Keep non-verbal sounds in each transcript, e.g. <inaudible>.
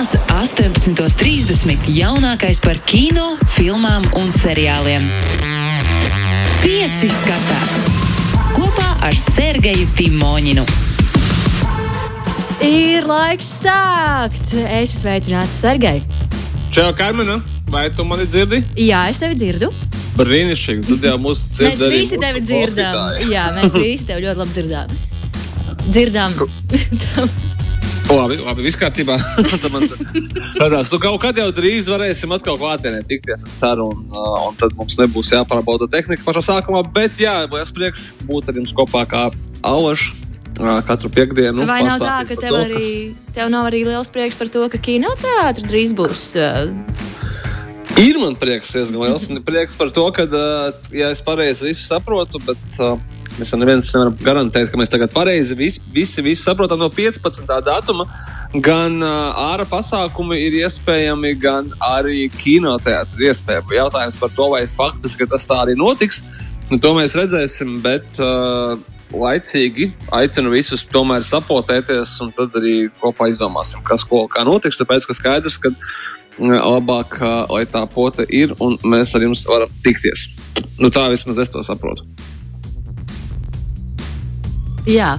Svētdienās, 18.30. jaunākais par kino, filmām un seriāliem. Pieci skatās kopā ar Sergeju Timoņinu. Ir laiks sākt! Es esmu sveicināts Sergei. Čau, Kaimana, vai tu mani dzirdi? Jā, es tevi dzirdu. Brīnišķīgi, tad jau mūsu Mēs dzird arī visi tevi dzirdam. Jā, mēs visi tevi ļoti labi dzirdam. Dzirdam. <laughs> Labi, labi, viss kārtībā. <laughs> Tādās, nu, kaut kad jau drīz varēsim atkal klātienē tikties, es ceru, un, uh, un tad mums nebūs jāpārbauda tehnika pašā sākumā, bet jā, liels prieks būt ar jums kopā kā Alaš. uh, Katru piekdienu. Vai nav tā, ka tev to, arī, kas- tev nav arī liels prieks par to, ka kinoteātris drīz būs? uh, Ir man prieks, diezgan liels. un Prieks par to, ka, ja es pareizi visu saprotu, bet mēs jau neviens nevaram garantēt, ka mēs tagad pareizi visi, visi, visi saprotam no 15. datuma. Gan uh, ārā pasākumi ir iespējami, gan arī kinoteātris ir iespējams. Jautājums par to, vai faktiski tas tā arī notiks, nu, to mēs redzēsim. Bet, uh, Laicīgi aicinu visus tomēr sapotēties, un tad arī kopā izdomāsim, kas ko kā notiks. Tāpēc, ka skaidrs, ka labāk, lai tā pote ir, un mēs ar jums varam tikties. Nu, tā vismaz es to saprotu. Jā,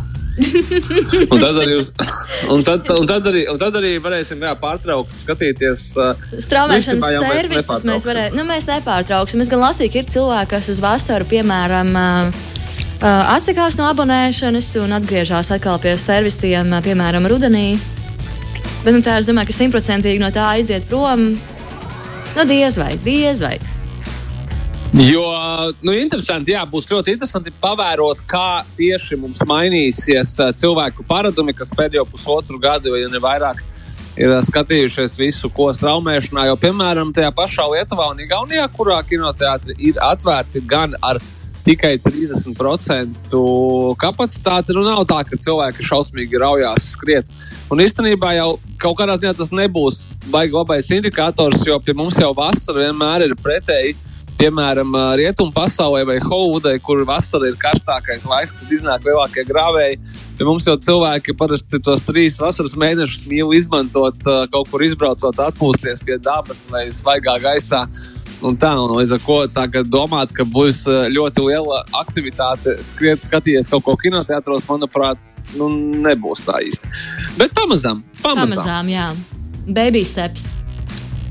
Un tad arī, uz, un tad, un tad arī, un tad arī varēsim jā, pārtraukt, skatīties. ā, straumēšanas mēs servisus mēs, nepārtrauksim. varē, nu, mēs nepārtrauksim. Es gan lasīju, ka ir cilvēki, kas uz vasaru, piemēram, uh, uh, atsakās no abonēšanas un atgriežas atkal pie servisiem, uh, piemēram, rudenī. Bet nu, tā es domāju, ka simtprocentīgi no tā aiziet prom. Nu, diez vai, diez vai. Jo, nu, interesanti, jā, būs ļoti interesanti pavērot, kā tieši mums mainīsies ā, cilvēku paradumi, kas pēdējo pusotru gadu, ja ne vairāk, ir ā, skatījušies visu, ko straumēšanā. Jo, piemēram, tajā pašā Lietuvā un Igaunijā, kurā kinoteātri ir atvērti gan ar tikai 30% kapacitāti, nu nav tā, ka cilvēki šausmīgi raujās skriet. Un īstenībā jau kaut kādā ziņā tas nebūs baigi labais indikators, jo pie mums jau vasara vienmēr ir pretēji. Piemēram, rietumu pasaulē vai Hollywoodā, kur vasarā ir karstākais laiks, kad iznāk lielākie grāvēji. Pie mums jau cilvēki parasti tos trīs vasaras mēnešus mīl izmantot, kaut kur izbraucot, atpūsties pie dabas vai svaigā gaisā. Un tā, un līdz ar to tagad domāt, ka būs ļoti liela aktivitāte, skriet, skatīties kaut ko kinoteātros, manuprāt, nu, nebūs tā īsti. Bet pamazām, pamazām. Pamazām, jā. Baby steps.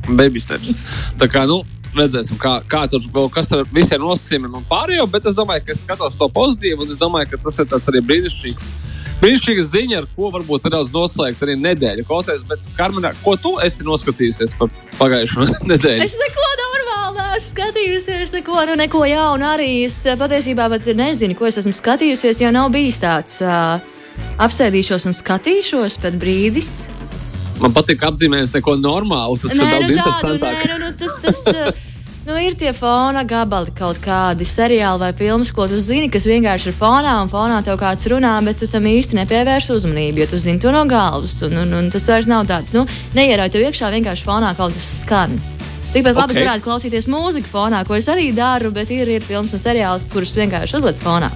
Baby steps. Tā kā, nu, redzēsim, kā, kā tur kas ar visiem nosacījumiem un pārējo, bet es domāju, ka es skatos to pozitīvi, un es domāju, ka tas ir tāds arī brīnišķīgs. Brīnišķīga ziņa, ar ko varbūt nedaudz noslēgt arī nedēļu. Klausies, bet, Karmenā, ko tu esi noskatījusies par pagājušo <laughs> nedēļu? Es neko normālu skatījusies, neko, nu, neko jaunu arī. Es eh, patiesībā pat nezinu, ko es esmu skatījusies, jo nav bijis tāds. Uh, apsēdīšos un skatīšos pēc brīdis. Man patīk apzīmējums neko normālu, tas ir daudz nu, tādu, interesantāk. nē, nu, tas, tas, uh, nu, ir tie fona gabali, kaut kādi seriāli vai filmas, ko tu zini, kas vienkārši ir fonā, un fonā tev kāds runā, bet tu tam īsti nepievērsi uzmanību, jo tu zini to no galvas. Un, un, un tas vairs nav tāds, nu, neierauj tev iekšā, vienkārši fonā kaut kas skan. Tikpat labi es Ok. varētu klausīties mūziku fonā, ko es arī daru, bet ir, ir filmas un seriāls, kurus vienkārši uzliek fonā.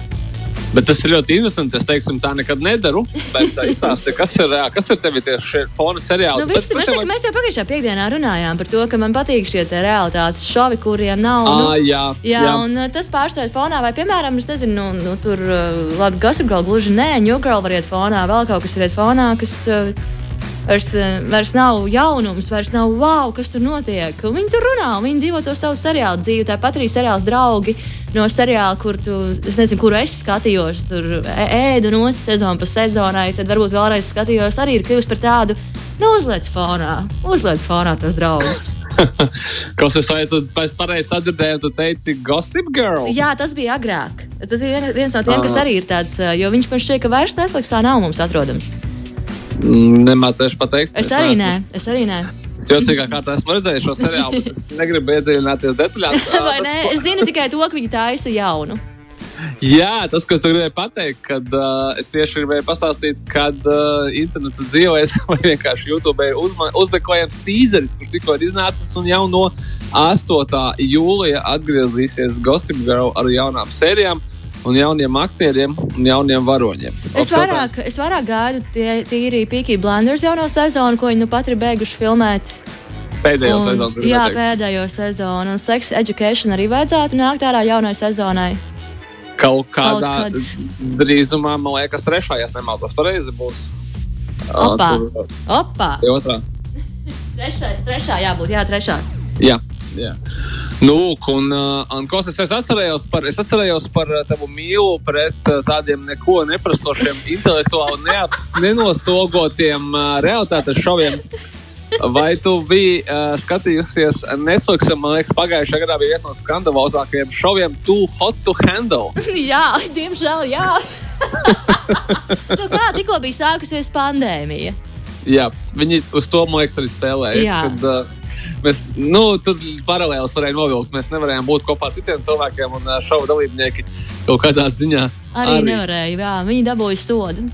Bet tas ir ļoti interesanti. Es teiksim, tā nekad nedaru. Bet tā izstāsti, kas ir, kas ir tev tieši šie fona seriāli? Nu, Bet jau- šeit, mēs jau pagājušajā piekdienā runājām par to, ka man patīk šie te realitātes šovi, kuriem nav. Nu, jā, jā, jā. un uh, tas pārstāv fonā, vai, piemēram, es nezinu, nu, nu, tur uh, labi, Gossip Girl gluži nē, New Girl var iet fonā, vēl kaut kas ir iet fonā, kas. Uh, Vairs, uh, vairs nav jaunums, vairs nav wow, kas tur notiek. Viņi tur runā, un viņi dzīvo to savu seriālu dzīvi. Tāpat arī seriāls draugi no seriāla, kur tu, es nezinu, kuru es skatījos, tur ē- ēdu no sezonas pa sezonai, tad varbūt vēlreiz skatījos, arī ir kļuvis par tādu, nu, uzliec fonā, uzliec fonā tos draugus. <laughs> Kas vai tu pēc pareizi sadzirdēju, tu teici Gossip Girl? Jā, tas bija agrāk. Tas bija vien- viens no tiem, kas Aha. arī ir tāds, ā, jo viņš man šķiet, ka vairs Netflixā nav mums atrodams. Nemācēšu pateikt. Es arī nē, es arī nē. Es jocīgā kārtā esmu redzējis šo seriālu, bet es negribu iedziļināties detaļās. <laughs> Vai ko- Es zinu tikai to, ka viņi taisa jaunu. Jā, tas, ko es gribēju pateikt, kad uh, es tieši gribēju pastāstīt, kad uh, interneta dzīvēs <laughs> vai vienkārši YouTube ir uzma, uzmeklējams tīzeris, kurš tikko ir iznācis un jau no 8. jūlija atgriezīsies Gossip Girl ar jaunām sērijām. Un jauniem aktieriem un jauniem varoņiem. Es vairāk, es vairāk gaidu tie, tīri Pīkī Blenders jauno sezonu, ko viņi nu pat ir beiguši filmēt. Pēdējo Un- sezonu. Jā, teikt. pēdējo sezonu. Un Sex Education arī vajadzētu nākt ārā jaunai sezonai. Kaut kādā Kaut kāds. drīzumā, man liekas, trešā, ja nemaldos pareizi, būs. Opa! ā, Otrā. <laughs> Trešā, trešā jābūt, jā, trešā. Jā, jā. Nu, un, uh, un ko es atcerējos par, es atcerējos par uh, tavu mīlu pret uh, tādiem neko neprasošiem, intelektuāli neap, nenosogotiem uh, realitātes šoviem. Vai tu biji uh, skatījusies Netflix? Man liekas, pagājušajā gadā bija viens no skandalozākajiem šoviem, Too Hot to Handle. <laughs> jā, diemžēl, jā. <laughs> nu, kā tikko bija sākusies pandēmija? Jā, viņi uz to man liekas arī spēlēja. Jā. Kad, uh, mēs, nu, tur paralēlis varēja novilkt. Mēs nevarējām būt kopā ar citiem cilvēkiem, un šova dalībnieki kaut kādā ziņā Arī, arī. nevarēja, jā, viņi dabūja sodu.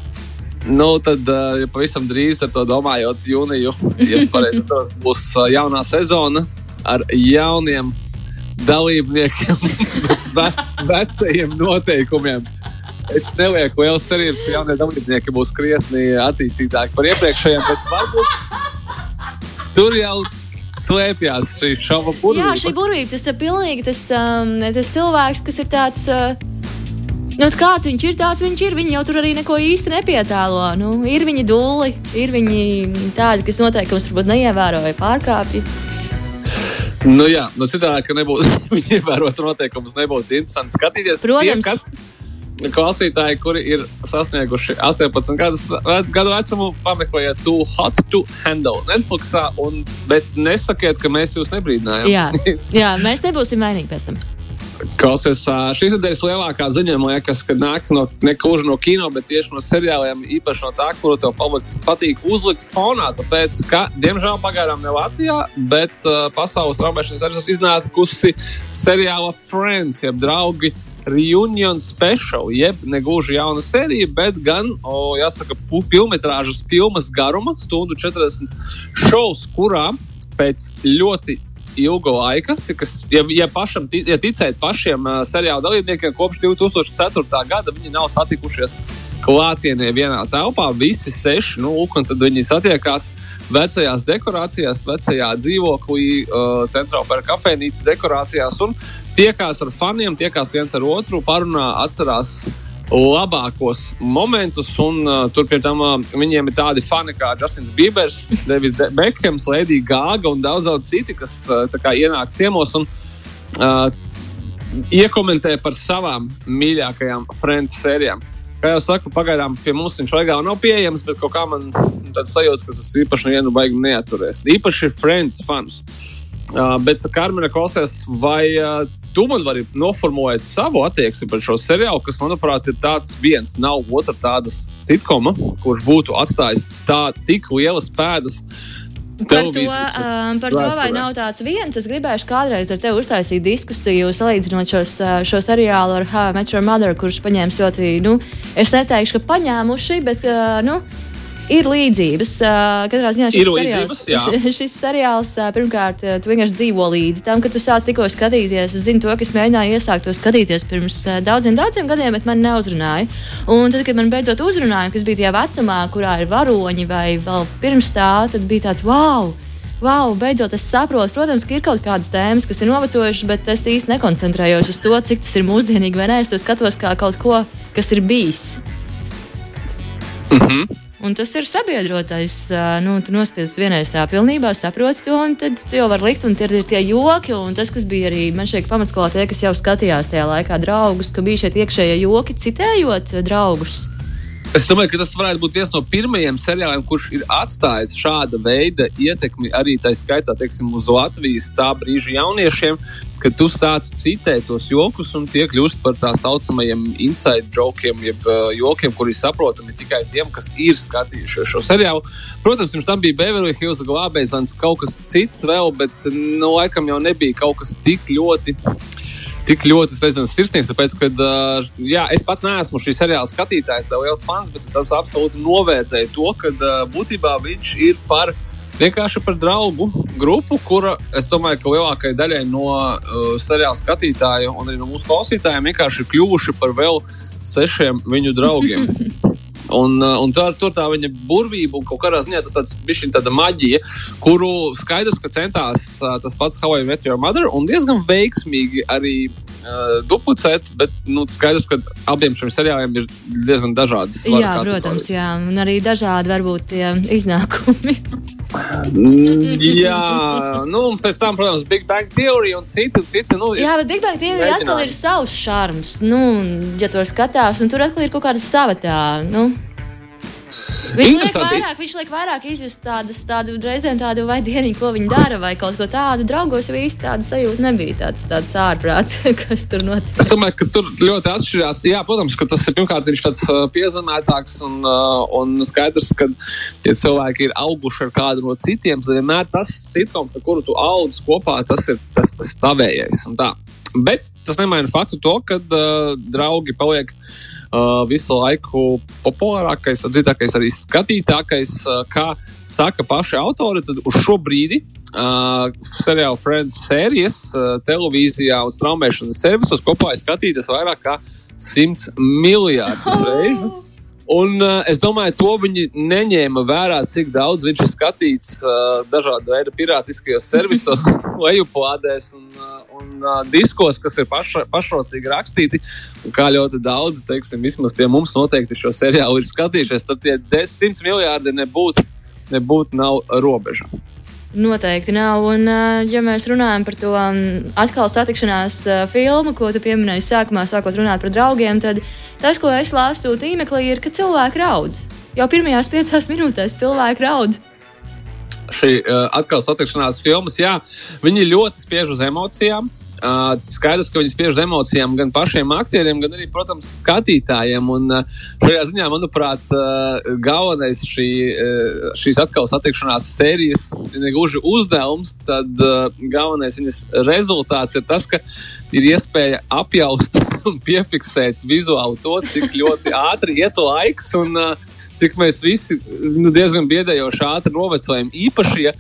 Nu, tad, ja pavisam drīz ar to domājot, jūniju, ja pareizi atceros, būs uh, jaunā sezona ar jauniem dalībniekiem, <laughs> ve vecajiem noteikumiem. Es nelieku lielas cerības, ka jaunie dalībnieki būs krietni attīstītāki par iepriekšējiem, bet varbūt tur jau slēpjas šī šova burvība. Jā, šī burvība, tas ir pilnīgi tas, um, tas cilvēks, kas ir tāds. Uh, Nu, kāds viņš ir, tāds viņš ir. Viņi jau tur arī neko īsti nepietēlo. Nu, ir viņi dūli, ir viņi tādi, kas noteikums varbūt neievēro vai pārkāpj. Nu, jā, nu, citādi, ka nebūtu <laughs> viņi ievērot noteikumus, nebūtu interesanti skatīties. Protams. Tie, kas klausītāji, kuri ir sasnieguši 18 gadus, gadu vecumu, pameklējiet to hot to handle Netflixā, un, bet nesakiet, ka mēs jūs nebrīdinājām. Jā, <laughs> jā, mēs nebūsim vainīgi pēc tam. Klausies, šīs nedēļas lielākā ziņa, man liekas, ka nāks no ne gluži no kino, bet tieši no seriāliem, īpaši no tā, kuru tev palikt, patīk uzlikt fonā. Tāpēc, ka, diemžēl, pagaidām ne Latvijā, bet uh, pasaules traumēšanas arī iznākusi seriāla Friends, jeb draugi. Reunion special, jeb ne gluži jauna sērija, bet gan, o, jāsaka, filmetrāžas filmas garuma, stundu 40 šovs, kurā pēc ļoti ilga laika, es, ja, ja, pašam, ja ticēt pašiem uh, seriāla dalībniekiem, kopš 2004. gada viņi nav satikušies klātienē vienā telpā. Visi seši, nu, lūk, un tad viņi satiekās vecajās dekorācijās, vecajā dzīvoklī, uh, centrālajā par kafejnīcas dekorācijās un tiekās ar faniem, tiekās viens ar otru, parunā, atcerās labākos momentus. Un, uh, tur pie tam uh, viņiem ir tādi fani kā Justins Biebers, <laughs> Devis De Bekhams, Lēdija Gāga un daudz, daudz citi, kas uh, kā ienāk ciemos un uh, iekomentē par savām mīļākajām Friends sērijām. Kā jau saku, pagaidām pie mums viņš legāli nav pieejams, bet kaut kā man tāds sajūta, ka tas īpaši nevienu baigi neaturēs. Īpaši Friends fans. Uh, bet, Karmina, klausies, vai uh, tu man vari noformulēt savu attieksmi par šo seriālu, kas, manuprāt, ir tāds viens, nav otra tāda sitkoma, kurš būtu atstājis tā tik lielas pēdas. Par to, um, par to, vai nav tāds viens, es gribēju kādreiz ar tevi uztaisīt diskusiju, salīdzinot šos, šo seriālu ar How I Met Your Mother, kurš paņēmis ļoti, nu, es neteikšu, ka paņēmuši, bet, nu, ir līdzības. Katrā ziņā šis seriāls, <laughs> š- šis seriāls, pirmkārt, tu vienkārši dzīvo līdzi tam, kad tu sāc tikko skatīties. Es zinu to, ka es mēģināju iesākt to skatīties pirms daudziem, daudziem gadiem, bet man neuzrunāja. Un tad, kad man beidzot uzrunāja, kas bija tajā vecumā, kurā ir varoņi vai vēl pirms tā, tad bija tāds wow! Wow, beidzot es saprotu, protams, ka ir kaut kādas tēmas, kas ir novecojušas, bet es īsti nekoncentrējos uz to, cik tas ir mūsdienīgi vai nē. Es to skatos kā kaut ko, kas ir bijis. Mhm. Un tas ir sabiedrotais. Nu, tu nosties vienreiz tā pilnībā, saproti to, un tad tu jau vari likt, un tie ir tie joki. Un tas, kas bija arī man šeit pamatskolā, tie, kas jau skatījās tajā laikā draugus, ka bija šie iekšējie joki, citējot draugus. Es domāju, ka tas varētu būt viens no pirmajiem seriāliem, kurš ir atstājis šāda veida ietekmi arī tā skaitā, teiksim, uz Latvijas tā brīža jauniešiem, kad tu sāc citēt tos jokus un tie kļūst par tā saucamajiem inside jokiem, jeb uh, jokiem, kuri saprotami tikai tiem, kas ir skatījušies šo seriālu. Protams, pirms tam bija Beverly Hills glābējs, kaut kas cits vēl, bet nu, laikam jau nebija kaut kas tik ļoti tik ļoti es nezinu, sirsnīgs. Tāpēc, ka jā, es pats neesmu šī seriāla skatītājs, vai liels fans, bet es absolūti novērtēju to, ka būtībā viņš ir par vienkārši par draugu grupu, kura, es domāju, ka lielākajai daļai no uh, seriāla skatītāju un arī no mūsu klausītājiem vienkārši ir kļuvuši par vēl sešiem viņu draugiem. <laughs> Un, uh, un tā, tur tā viņa burvība un kaut kādā ziņā tas tāds bija tāda maģija, kuru skaidrs, ka centās uh, tas pats Hawaii Met Your Mother un diezgan veiksmīgi arī uh, duplicēt, bet nu, skaidrs, ka abiem šiem seriāliem ir diezgan dažādas. Jā, protams, jā, un arī dažādi varbūt tie iznākumi. <laughs> Mm, <laughs> jā, nu, un pēc tam, protams, Big Bang Theory un citi. citi nu, jā, bet Big Bang Theory atkal ir savs šarms. Nu, ja to skatās, un tur atkal ir kaut kāda sava tā. Nu. Viņš liek, vairāk, viņš liek vairāk izjust tādas, tādu reizēm tādu vai dienu, ko viņi dara, vai kaut ko tādu. Draugos jau īsti tāda sajūta nebija. Tāds, tāds ārprāts, <laughs> kas tur notiek. Es domāju, ka tur ļoti atšķirās. Jā, protams, ka tas ir pirmkārt viņš tāds uh, piezemētāks un, uh, un skaidrs, ka tie cilvēki ir auguši ar kādu no citiem. Tad vienmēr tas sitkoms, ar kuru tu audz kopā, tas ir tas, tas tavējais. Bet tas nemaina faktu to, ka uh, draugi paliek uh, visu laiku populārākais, dzirdākais, arī skatītākais, uh, kā saka paši autori. Tad uz šo brīdi uh, seriāla Friends sērijas uh, televīzijā un straumēšanas servisos kopā ir skatītas vairāk kā 100 miljardus reižu. Un uh, es domāju, to viņi neņēma vērā, cik daudz viņš ir skatīts uh, dažādu veidu pirātiskajos servisos, <laughs> lejuplādēs un, uh, un uh, diskos, kas ir paša, pašrocīgi rakstīti. Un kā ļoti daudz, teiksim, vismaz pie mums noteikti šo seriālu ir skatījušies, tad tie 100 miljardi nebūtu nebūt nav robeža. Noteikti nav. Un, ja mēs runājam par to atkal satikšanās filmu, ko tu pieminēji sākumā, sākot runāt par draugiem, tad tas, ko es lasu tīmeklī, ir, ka cilvēki raud. Jau pirmajās piecās minūtēs cilvēki raud. Šī atkal satikšanās filmas, jā, viņi ļoti spiež uz emocijām. Uh, skaidrs, ka viņi spiež emocijām gan pašiem aktieriem, gan arī, protams, skatītājiem. Un uh, šajā ziņā, manuprāt, uh, galvenais šī, uh, šīs atkal satikšanās sērijas ir negluži uzdevums, tad uh, galvenais viņas rezultāts ir tas, ka ir iespēja apjaust <laughs> un piefiksēt vizuāli to, cik ļoti ātri iet laiks un uh, cik mēs visi nu, diezgan biedējoši ātri novecojam. Īpaši, ja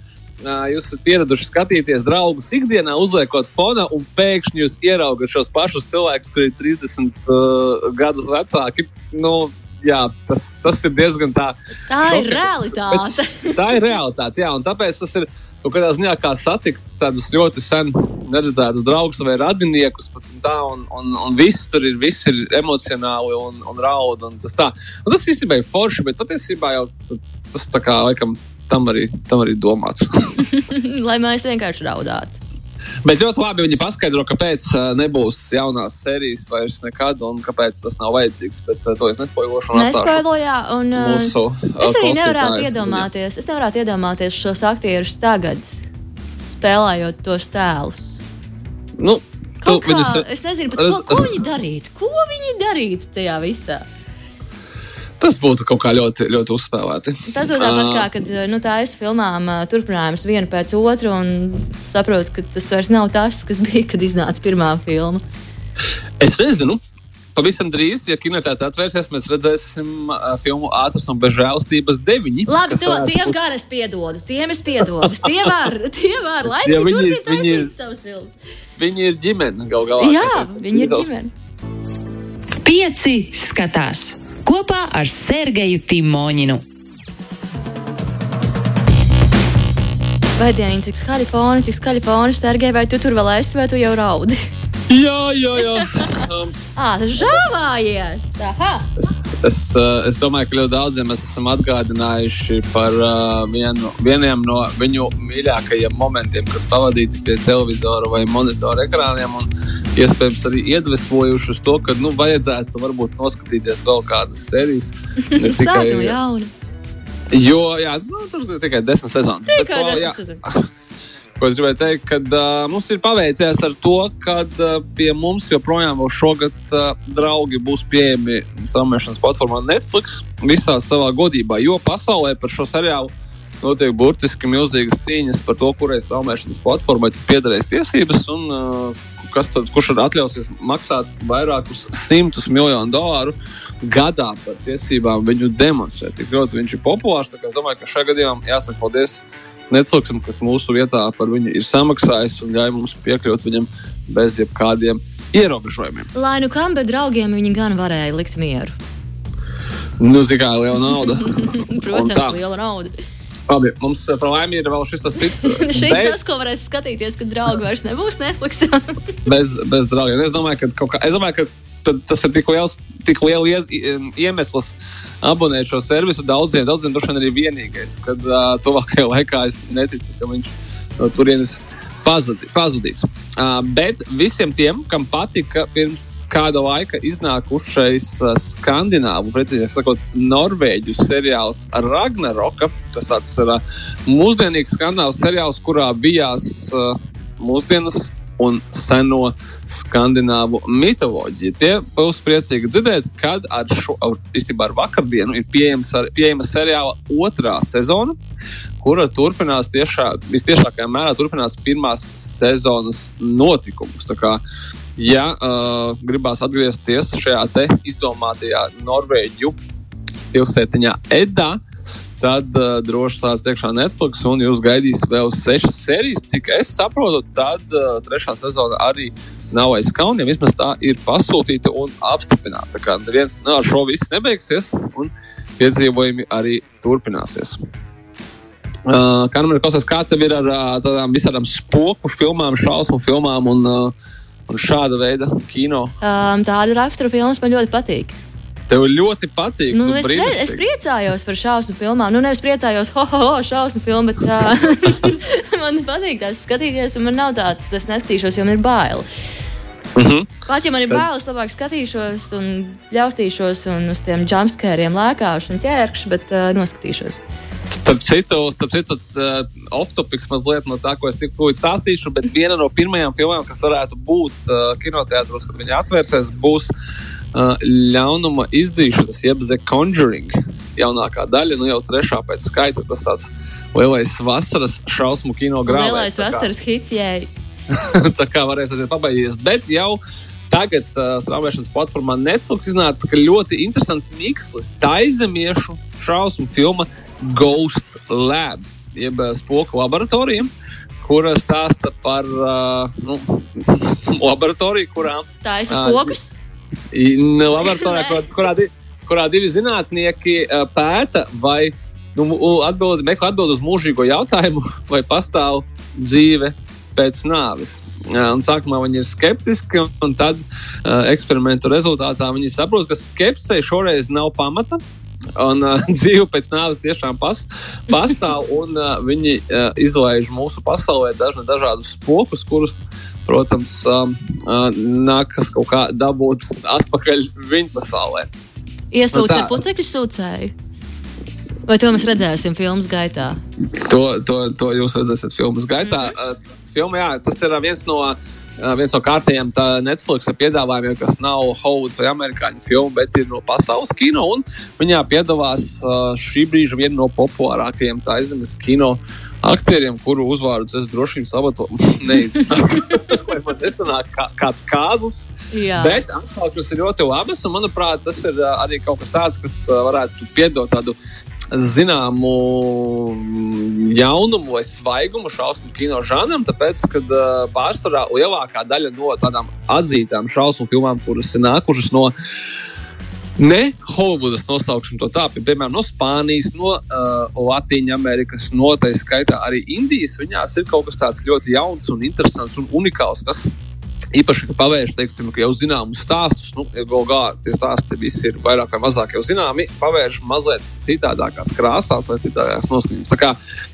jūs esat pieraduši skatīties draugus ikdienā, uzliekot fona, un pēkšņi jūs ieraugat šos pašus cilvēkus, kuriem ir 30 uh, gadus vecāki. Nu, jā, tas, tas ir diezgan tā. Tā šoka, ir realitāte. <laughs> Tā ir realitāte, jā, un tāpēc tas ir. Kaut kādā ziņā kā satikt tādus ļoti sen neredzētus draugus vai radiniekus, tā, un, un, un viss tur ir, viss ir emocionāli un, un raud. Un tas, tā. un tas īstenībā ir forši, bet patiesībā jau tas tā kā laikam tam arī, tam arī domāts. <laughs> Lai mēs vienkārši raudātu. Bet ļoti labi viņi paskaidro, kāpēc uh, nebūs jaunās sērijas vairs nekad un kāpēc tas nav vajadzīgs. Bet uh, to es nespoilošu. Nespoilojā, un uh, mūsu, es arī nevarētu iedomāties, es nevarētu iedomāties šos aktierus tagad, spēlējot tos tēlus. Nu, tu, kā, viņus, es nezinu, ko, ko viņi darītu. Ko viņi darītu tajā visā? Tas būtu kaut kā ļoti, ļoti uzspēlēti. Tas būtu tāpat kā, kad nu, tā es filmām turpinājumus vienu pēc otru un saprotu, ka tas vairs nav tas, kas bija, kad iznāca pirmā filma. Es nezinu. Pavisam drīz, ja kinotēta atvērsies, mēs redzēsim uh, filmu Ātras un bezžēlstības deviņi. Labi, to, tiem būt... gan es piedodu. Tiem es piedodu. <laughs> Tie var, tie var, lai ja viņi turpinātu taisīt savus filmus. Viņi ir ģimene gal galā. Jā, viņi ir ģimene. Pieci skatās kopā ar Sergeju Timoņinu. Vai dieniņ, cik skaļi foni, cik skaļi foni, Sergei, vai tu tur vēl esi, vai tu jau raudi? Jā, jā, jā. <laughs> Um, ah, žāvājies. Aha. Es, es, uh, es domāju, ka ļoti daudziem mēs esam atgādinājuši par uh, vienu, vieniem no viņu mīļākajiem momentiem, kas pavadīti pie televizora vai monitora ekrāniem. Un, iespējams, arī iedvesmojuši uz to, ka nu, vajadzētu varbūt noskatīties vēl kādas sērijas. <laughs> Sākuma jauna. Jo, jā, nu, tur tikai desmit sezonas. Tikai desmit sezonas. <laughs> Ko es gribēju teikt, ka uh, mums ir paveicies ar to, ka uh, pie mums joprojām šogad uh, draugi būs pieejami straumēšanas platformā Netflix visā savā godībā. Jo pasaulē par šo seriālu notiek burtiski milzīgas cīņas par to, kurai straumēšanas platformai piederēs tiesības un uh, kas tad, kurš tad atļausies maksāt vairākus simtus miljonu dolāru gadā par tiesībām viņu demonstrēt. Tik ļoti viņš ir populārs. Es domāju, ka šajā gadījumā jāsaka paldies Netflixam, kas mūsu vietā par viņu ir samaksājis un ļauj mums piekļūt viņam bez jebkādiem ierobežojumiem. Lai nu kam, bet draugiem viņi gan varēja likt mieru. Nu, zini, kā liela nauda. <laughs> Protams, liela nauda. Labi, mums eh, par laimi ir vēl šis tas cits. <laughs> Šis bez... tas, ko varēs skatīties, kad draugi vairs nebūs Netflix. <laughs> bez, bez draugiem. Es domāju, ka, kā, es domāju, ka tas ir tik liels, tik liels iemesls abonēt šo servisu. Daudziem, daudziem droši vien arī vienīgais, kad uh, tuvākajā laikā es neticu, ka viņš no turienes pazudi, pazudīs. Uh, bet visiem tiem, kam patika pirms kāda laika iznākušais uh, skandināvu, precīzāk sakot, norvēģu seriāls Ragnaroka. Tas ir uh, mūsdienīgs skandināvs seriāls, kurā bijās uh, mūsdienas un seno skandināvu mitoloģiju. Tie būs priecīgi dzirdēt, kad ar šo īstenībā ar vakardienu ir pieejams, pieejama seriāla otrā sezona, kura turpinās tiešā, visciešākajā mērā turpinās pirmās sezonas notikumus. Ja uh, gribās atgriezties šajā izdomātajā Norvēģiju pilsētiņā Edā, tad uh, droši stāsts iekšā Netflix, un jūs gaidīs vēl sešas sērijas. Cik es saprotu, tad uh, trešā sezona arī nav aiz kauniem. Vismaz tā ir pasūtīta un apstiprināta. Tā kā neviens no ar šo visu nebeigsies, un piedzīvojumi arī turpināsies. Uh, kā man ir klausās, kā tev ir ar uh, tādām visādām spoku filmām, šausmu filmām un uh, un šāda veida kino? Um, tāda rakstura filmas man ļoti patīk. Tev ļoti patīk. Nu, es, ne, es priecājos par šausmu filmām. Nu, nevis priecājos, <laughs> ho, ho, ho šausmu filmu, bet uh, <laughs> man patīk tās skatīties, un man nav tāds, es neskatīšos, jo man ir bail. Mm -hmm. Pats, ja man ir Tad... bailes, labāk skatīšos un ļaustīšos un uz tiem jumpscariem lēkāšu un ķērkšu, bet uh, noskatīšos. Starp citu, starp citu uh, off-topics mazliet no tā, ko es tikko stāstīšu, bet viena no pirmajām filmām, kas varētu būt uh, kinoteātros, kad viņi atvērsies, būs uh, ļaunuma izdzīšanas, jeb The Conjuring. Jaunākā daļa, nu jau trešā pēc skaita, tas tāds lielais vasaras šausmu kino grāmatā. Lielais vasaras hits, jē. <laughs> tā kā varēs aiziet pabeigties, bet jau tagad uh, straumēšanas platformā Netflix iznāca ļoti interesants mikslis taizemiešu šausmu filmu Ghost Lab, jeb eh, spoku laboratorija, kur stāsta par uh, nu, <laughs> laboratoriju, kurām tā ir spokus. Uh, laboratorijā, <laughs> kur, kurā, di, kurā divi zinātnieki uh, pēta, vai nu, atbild, meklē atbildi uz mūžīgo jautājumu, vai pastāv dzīve pēc nāves. Un sākumā viņi ir skeptiski, un, tad uh, eksperimentu rezultātā viņi saprot, ka skepsei šoreiz nav pamata. Un uh, <laughs> dzīve pēc nāves tiešām pas, pastāv, un uh, viņi uh, izlaiž mūsu pasaulē dažna, dažādus spokus, kurus, protams, um, uh, nākas kaut kā dabūt atpakaļ viņu pasaulē. Iesūkt ar putekļu sūcēju. Vai to mēs redzēsim filmas gaitā? To, to, to jūs redzēsiet filmas gaitā. Mm -hmm. Uh, filma, jā, tas ir viens no uh, viens no kārtējiem Netflix piedāvājumiem, kas nav Hollywoods vai amerikāņu filma, bet ir no pasaules kino. Viņā piedalās šī brīža viena no populārākajiem taizemes kino aktieriem, kuru uzvārdus es droši vien saprotu, <laughs> neizsmeļošu. Vai <laughs> man nesanāk kā, kāds kāzas. Jā. Bet atsauksmes ir ļoti labas, un manuprāt, tas ir arī kaut kas tāds, kas varētu piedot tādu zināmu jaunumu vai svaigumu šausmu kino žanram, tāpēc, ka uh, pārsvarā lielākā daļa no tādām atzītām šausmu filmām, kuras ir nākušas no ne Hollywoodas nosauksim to tā, piemēram, no Spānijas, no uh, Latvijas Amerikas, no tā skaitā arī Indijas. Viņās ir kaut kas tāds ļoti jauns un interesants un unikāls, kas īpaši, ka pavērš, teiksim, ka jau zināmus stāstus, nu, galvā tie stāsti visi ir vairāk vai mazāk jau zināmi, pavērš mazliet citādākās krāsās vai citādākās noskaņās. Tā kā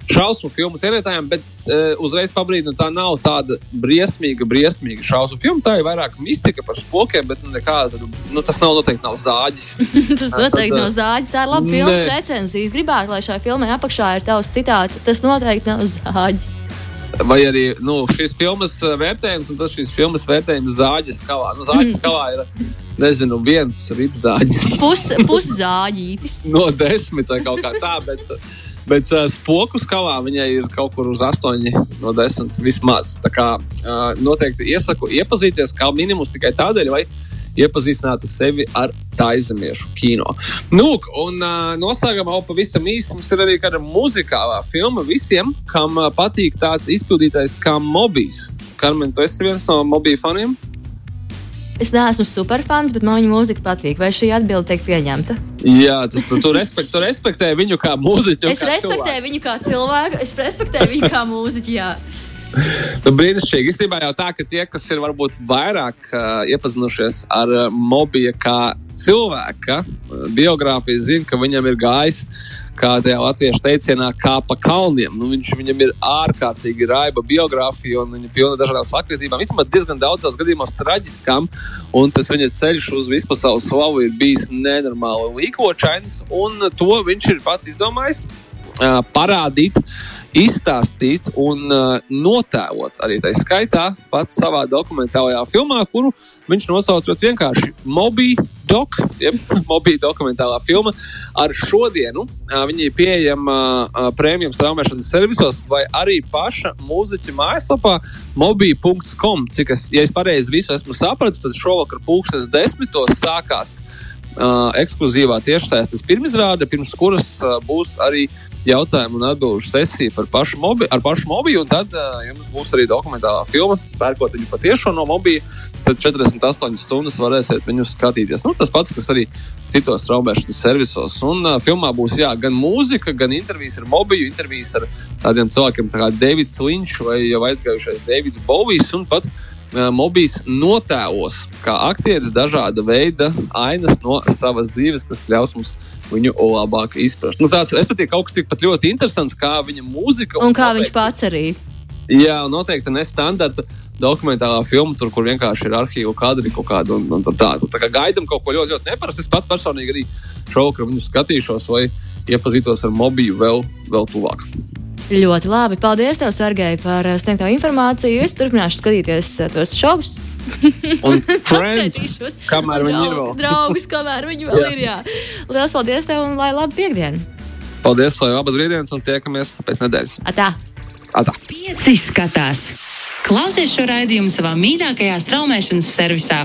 šausmu filmu sēnētājiem, bet e, uzreiz pabrīdinu, tā nav tāda briesmīga, briesmīga šausmu filma. Tā ir vairāk mistika par spokiem, bet nu, nekāda, nu, tas nav noteikti nav zāģis. <laughs> tas noteikti nav zāģis. Tā ir laba filmas recenzijas. Gribētu, lai šai filmai apakšā ir tavs citāts. Tas noteikti nav zāģis. Vai arī nu, šīs filmas uh, vērtējums, un tas šīs filmas vērtējums zāģis kalā. Nu, zāģis <laughs> kalā ir nezinu, viens ripzāģis. Pus, puszāģītis. <laughs> no desmit vai kaut kā tā. Bet, Bet uh, spoku skalā viņai ir kaut kur uz 8 no 10 vismaz. Tā kā uh, noteikti iesaku iepazīties kā minimums tikai tādēļ, vai iepazīstinātu sevi ar taizemiešu kino. Nu, un uh, noslēgumā pavisam īsi mums ir arī kāda muzikālā filma visiem, kam uh, patīk tāds izpildītājs kā Mobijs. Karmen, tu esi viens no Mobija faniem? Es neesmu superfans, bet man viņa mūzika patīk. Vai šī atbilde tiek pieņemta? Jā, tas tu, tu, respekt, tu respektē viņu kā mūziķu. Es kā respektēju cilvēku. viņu kā cilvēku, es respektēju viņu kā mūziķu. Jā. <laughs> Nu, brīnišķīgi. Īstenībā jau tā, ka tie, kas ir varbūt vairāk uh, iepazinušies ar uh, Mobiju kā cilvēka uh, biogrāfiju, zina, ka viņam ir gājis kā tajā latviešu teicienā, kā pa kalniem. Nu, viņš, viņam ir ārkārtīgi raiba biogrāfija un viņa pilna dažādām sakritībām. Vispār diezgan daudzos gadījumos traģiskām, un tas viņa ceļš uz vispasaules slavu ir bijis nenormāli līkočains, un to viņš ir pats izdomājis uh, parādīt izstāstīt un uh, notēlot arī tā skaitā pats savā dokumentālajā filmā, kuru viņš nosaucot vienkārši Mobi Doc, jeb <laughs> Mobi dokumentālā filma. Ar šodienu uh, viņa ir pieejama uh, prēmiju straumēšanas servisos vai arī paša mūziķa mājaslapā mobi.com. Cik es, ja es pareizi visu esmu sapratis, tad šovakar pulkstenes desmitos sākās uh, ekskluzīvā tiešsaistes pirmizrāde, pirms kuras uh, būs arī uh, jautājumu un atbildžu sesiju par pašu mobi, ar pašu mobiju. Tad uh, jums būs arī dokumentālā filma, pērkot viņu patiešām no mobija. Tad 48 stundas varēsiet viņu skatīties. Nu, tas pats, kas arī citos straumēšanas servisos. Un uh, filmā būs jā, gan mūzika, gan intervijas ar mobiju, intervijas ar tādiem cilvēkiem kā Davids Linčs vai jau aizgājušais Davids Bovijs un pats Mobijs notēlos kā aktieris dažāda veida ainas no savas dzīves, kas ļaus mums viņu labāk izprast. Nu, tāds, es patīk kaut kas tikpat ļoti interesants, kā viņa mūzika. Un, un kā noteikti, viņš pats arī. Jā, noteikti nestandarta dokumentālā filma, tur, kur vienkārši ir arhīvu kadri kaut kāda. Un, un tā, tā, tā kā gaidām kaut ko ļoti, ļoti neparastu. Es pats personīgi arī šovakar viņu skatīšos vai iepazītos ar mobiju vēl, vēl tuvāk. Ļoti labi. Paldies, tev, Sergei, par eh, sniegto informāciju. Es turpināšu skatīties eh, tos šovus. <laughs> Un <laughs> friends, kamēr viņi ir vēl. <laughs> Draugus, kamēr viņi vēl jā. ir. Jā. Lielas paldies tev un lai labi piekdienu. Paldies, lai labas brīvdienas un tiekamies pēc nedēļas. Atā. Atā. Pieci skatās. Klausies šo raidījumu savā mīļākajā straumēšanas servisā.